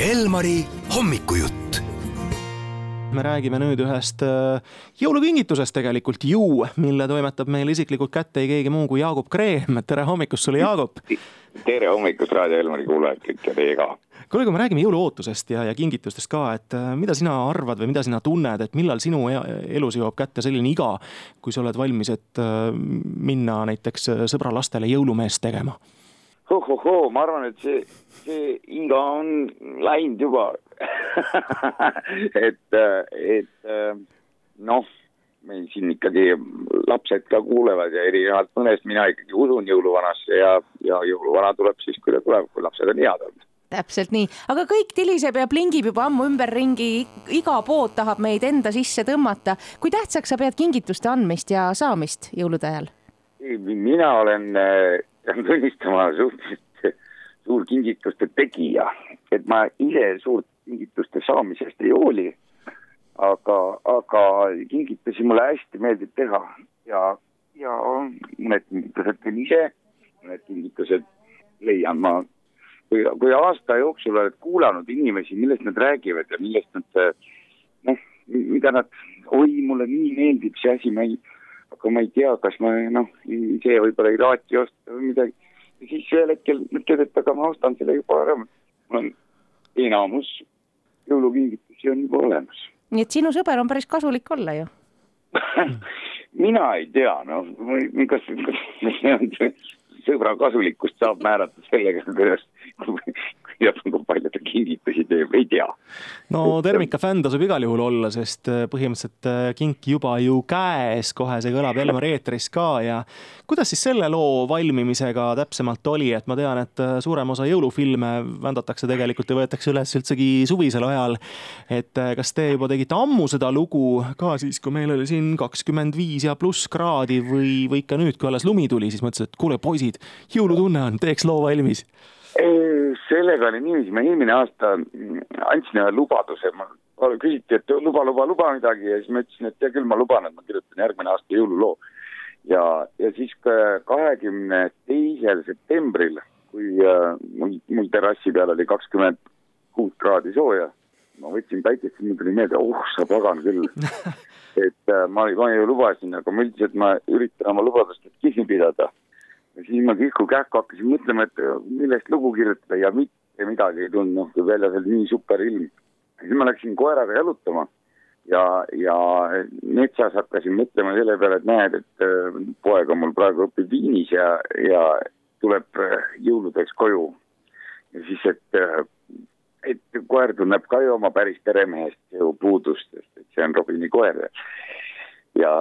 Elmari hommikujutt me räägime nüüd ühest äh, jõulukingitusest tegelikult ju, mille toimetab meile isiklikult kätte ei keegi muu kui Jaagup Kreem. tere hommikust sulle, Jaagup! tere hommikust, Raadio Elmari kuulajad kõik ja teie ka! kuule, kui me räägime jõuluootusest ja, ja kingitustest ka, et äh, mida sina arvad või mida sina tunned, et millal sinu elus jõuab kätte selline iga, kui sa oled valmis, et äh, minna näiteks sõbra lastele jõulumeest tegema? Hohohoo, ma arvan, et see, see iga on läinud juba et, et noh, meil siin ikkagi lapsed ka kuulevad ja erinevalt mõnest mina ikkagi usun jõuluvanasse ja, ja jõuluvana tuleb siis, kui ta tuleb, kui lapsed on head olnud täpselt nii, aga kõik tiliseb ja plingib juba ammu ümberringi, iga pood tahab meid enda sisse tõmmata. kui tähtsaks sa pead kingituste andmist ja saamist jõulude ajal? mina olen, pean tunnistama, suhteliselt suur kingituste tegija, et ma ise suurt kingituste saamisest ei hooli. aga, aga kingitusi mulle hästi meeldib teha ja, ja mõned kingitused teen ise, mõned kingitused leian ma. kui, kui aasta jooksul oled kuulanud inimesi, millest nad räägivad ja millest nad noh, mida nad, oi, mulle nii meeldib see asi, ma ei, aga ma ei tea, kas ma noh, ise võib-olla ei raati osta või midagi. ja siis ühel hetkel mõtled, et aga ma ostan selle juba ära. mul on enamus jõulukingitusi on juba olemas. nii et sinu sõber on päris kasulik olla ju mina ei tea, noh, kas, kas sõbra kasulikkust saab määrata sellega, kuidas, ja kui palju ta kingitusi teeb, ei tea. no Termika fänn tasub igal juhul olla, sest äh, põhimõtteliselt äh, kink juba ju käes, kohe see kõlab Elmar eetris ka ja kuidas siis selle loo valmimisega täpsemalt oli, et ma tean, et äh, suurem osa jõulufilme vändatakse tegelikult ja võetakse üles üldsegi suvisel ajal. et kas te juba tegite ammu seda lugu ka siis, kui meil oli siin kakskümmend viis ja pluss kraadi või, või ikka nüüd, kui alles lumi tuli, siis mõtlesid, et kuule, poisid, jõulutunne on, teeks loo valmis sellega oli niiviisi, ma eelmine aasta andsin ühe lubaduse, ma küsiti, et luba, luba, luba midagi ja siis ma ütlesin, et hea küll, ma luban, et ma kirjutan järgmine aasta jõululoo. ja, ja siis kahekümne teisel septembril, kui äh, mul, mul terrassi peal oli kakskümmend kuus kraadi sooja, ma võtsin päikest, siis mul tuli meelde, oh sa pagan küll. et äh, ma, ma ju lubasin, aga ma üldiselt ma üritan oma lubadustest kinni pidada ja siis ma kihku kähku hakkasin mõtlema, et millest lugu kirjutada ja mitte midagi ei tulnud, noh, kui väljas oli nii super ilm. siis ma läksin koeraga jalutama ja, ja metsas hakkasin mõtlema selle peale, et näed, et äh, poeg on mul praegu õpib Viinis ja, ja tuleb äh, jõuludeks koju. ja siis, et, äh, et koer tunneb ka ju oma päris peremehest ju puudust, sest et see on Robini koer ja,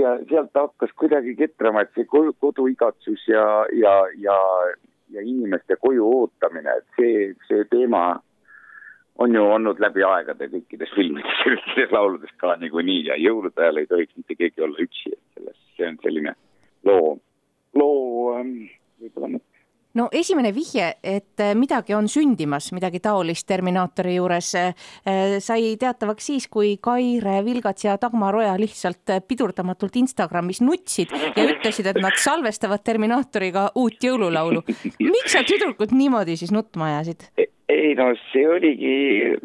ja sealt hakkas kuidagi ketrama, et see kodu, koduigatsus ja, ja, ja, ja inimeste koju ootamine, et see, see teema on ju olnud läbi aegade kõikides filmides, kõikides lauludes ka niikuinii ja jõulude ajal ei tohiks mitte keegi olla üksi, et selles, see on selline loo, loo ähm, võib-olla no esimene vihje, et äh, midagi on sündimas, midagi taolist Terminaatori juures äh, sai teatavaks siis, kui Kaire Vilgats ja Dagmar Oja lihtsalt äh, pidurdamatult Instagramis nutsid ja ütlesid, et nad salvestavad Terminaatoriga uut jõululaulu. miks sa tüdrukud niimoodi siis nutma ajasid? ei no see oligi,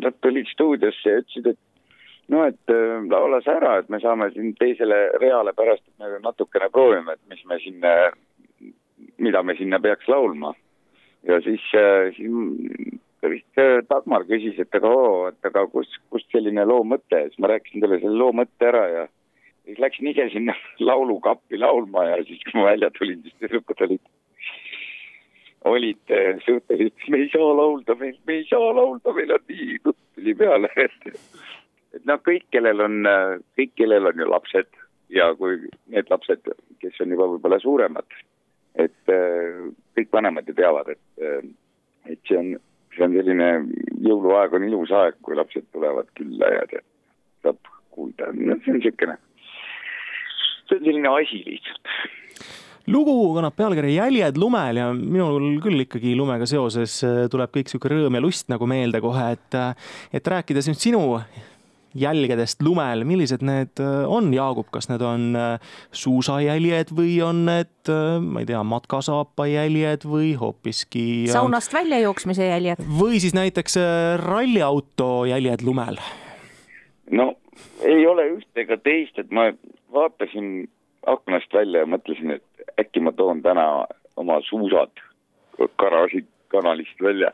nad tulid stuudiosse ja ütlesid, et no et laula sa ära, et me saame siin teisele reale pärast, et me natukene proovime, et mis me siin mida me sinna peaks laulma. ja siis, äh, siis vist äh, Dagmar küsis, et aga oo, et aga kus, kust selline loo mõte, siis ma rääkisin talle selle loo mõtte ära ja siis läksin ise sinna laulukappi laulma ja siis, kui ma välja tulin, siis tüdrukud olid, olid äh, suhteliselt, me ei saa laulda, meil, me ei saa laulda, meil on nii, nutt tuli peale, et et noh, kõik, kellel on, kõik, kellel on ju lapsed ja kui need lapsed, kes on juba võib-olla suuremad et äh, kõik vanemad ju teavad, et, äh, et see on, see on selline, jõuluaeg on ilus aeg, kui lapsed tulevad külla ja tead, saab kuulda, no see on niisugune, see on selline asi lihtsalt. Lugu kannab pealkirja Jäljed lumel ja minul küll ikkagi lumega seoses äh, tuleb kõik sihuke rõõm ja lust nagu meelde kohe, et, et rääkides nüüd sinu jälgedest lumel, millised need on, Jaagup, kas need on suusajäljed või on need, ma ei tea, matkasaapa jäljed või hoopiski saunast väljajooksmise jäljed? või siis näiteks ralliauto jäljed lumel? no ei ole üht ega teist, et ma vaatasin aknast välja ja mõtlesin, et äkki ma toon täna oma suusad garaaži kanalist välja.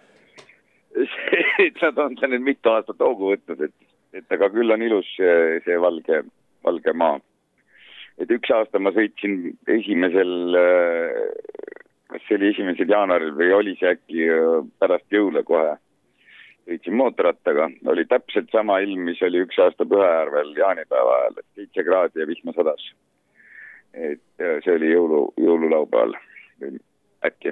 et nad on seal nüüd mitu aastat hoogu võtnud, et, et aga küll on ilus see, see valge, valge maa. et üks aasta ma sõitsin esimesel, kas see oli esimesel jaanuaril või oli see äkki pärast jõule kohe sõitsin mootorrattaga, oli täpselt sama ilm, mis oli üks aasta Pühajärvel jaanipäeva ajal, et seitse kraadi ja vihma sadas. et see oli jõulu, jõululaupäeval äkki.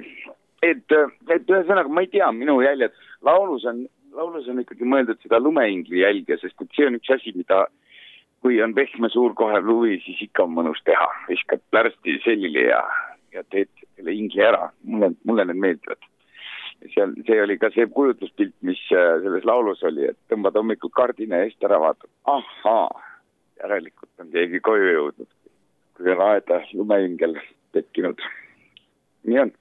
et, et ühesõnaga ma ei tea, minu jäljed, laulus on, laulus on ikkagi mõeldud seda lumeingli jälge, sest et see on üks asi, mida kui on pehme suur kohev luvi, siis ikka on mõnus teha, viskad plärsti selili ja, ja teed selle ingli ära, mulle, mulle need meeldivad. Seal, see oli ka see kujutluspilt, mis äh, selles laulus oli, et tõmbad hommikul kardina eest ära, vaatad, ahaa, järelikult on keegi koju jõudnud, kui on aeda lumeingel tekkinud. nii on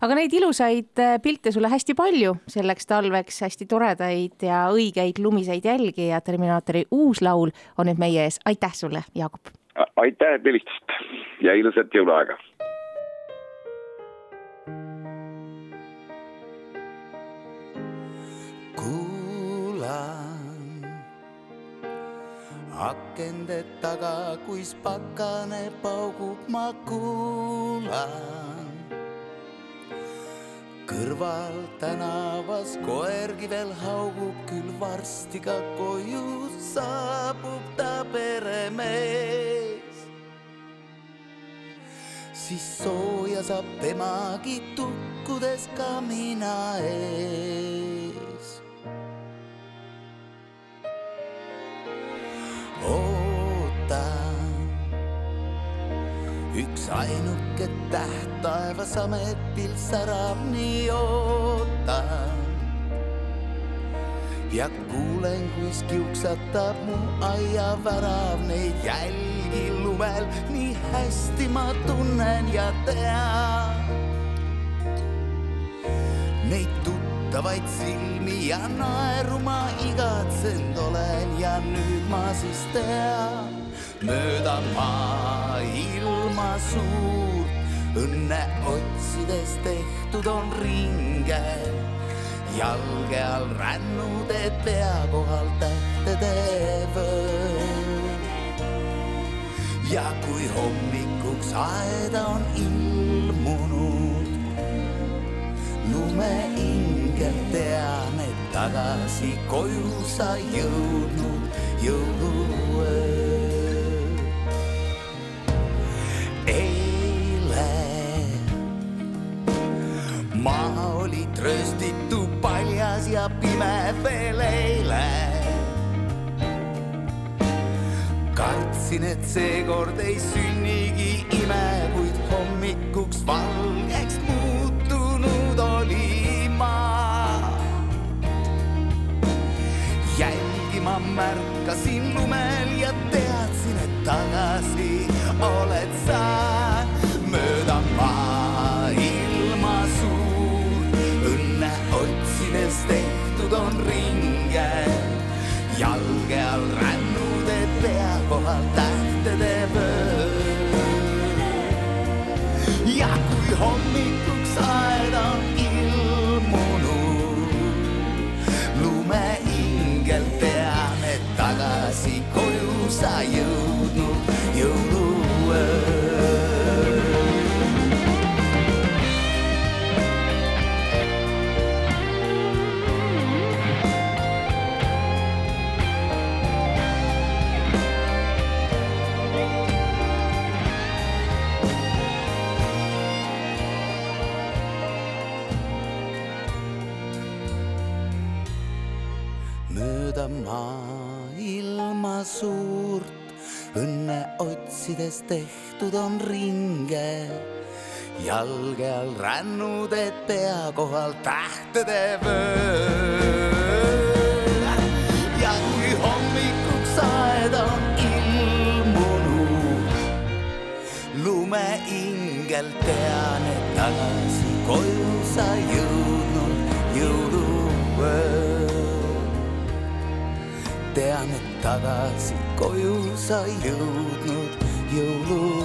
aga neid ilusaid äh, pilte sulle hästi palju selleks talveks, hästi toredaid ja õigeid lumiseid jälgi ja Terminaatori uus laul on nüüd meie ees, aitäh sulle, Jaagup! aitäh, et helistasite ja ilusat jõuluaega! akende taga, kuis pakane paugub, ma kuulan. Kõrval tänavas koergi veel haugub, küll varsti ka koju saabub ta peremees. siis sooja saab temagi tukkudes kamina ees üks ainuke täht taevas ametil särab, nii ootan. ja kuulen, kuis kiuksatab mu aiavärav neid jälgi lumel, nii hästi ma tunnen ja tean. Neid tuttavaid silmi ja naeru ma igatsenud olen ja nüüd ma siis tean mööda maailma suurt. õnne otsides tehtud on ringe, jalge all rännud, et pea kohal tähtede vöör. ja kui hommikuks aeda on ilmunud, lumeingel tean, et tagasi koju sa jõudnud jõuluööl. trööstitu paljas ja pime veel eile. kartsin, et seekord ei sünnigi ime, kuid hommikuks valgeks muutunud oli maa. jälgi ma märkasin lumel ja teadsin, et tagasi oled sa tähtede vöör. ja kui hommikuks aeda on mööda maailma suurt. õnne otsides tehtud on ringe, jalge all rännud, et pea kohal tähtede vöö. ja kui hommikuks aeda on ilmunud lumeingel tee. Et tagasi koju sa jõudnud jõuluööl.